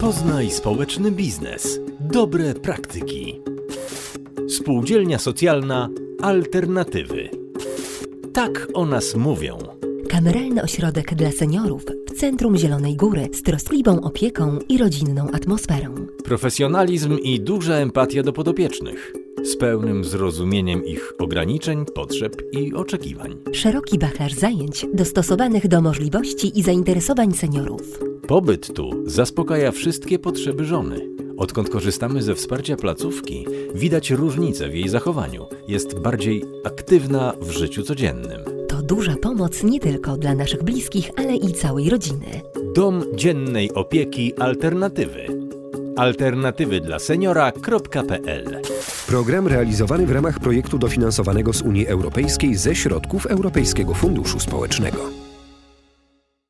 Poznaj społeczny biznes. Dobre praktyki. Spółdzielnia socjalna Alternatywy. Tak o nas mówią. Kameralny ośrodek dla seniorów w centrum Zielonej Góry z troskliwą opieką i rodzinną atmosferą. Profesjonalizm i duża empatia do podopiecznych. Z pełnym zrozumieniem ich ograniczeń, potrzeb i oczekiwań. Szeroki wachlarz zajęć dostosowanych do możliwości i zainteresowań seniorów. Pobyt tu zaspokaja wszystkie potrzeby żony. Odkąd korzystamy ze wsparcia placówki, widać różnicę w jej zachowaniu. Jest bardziej aktywna w życiu codziennym. To duża pomoc nie tylko dla naszych bliskich, ale i całej rodziny. Dom dziennej opieki Alternatywy. Alternatywy dla seniora.pl Program realizowany w ramach projektu dofinansowanego z Unii Europejskiej ze środków Europejskiego Funduszu Społecznego.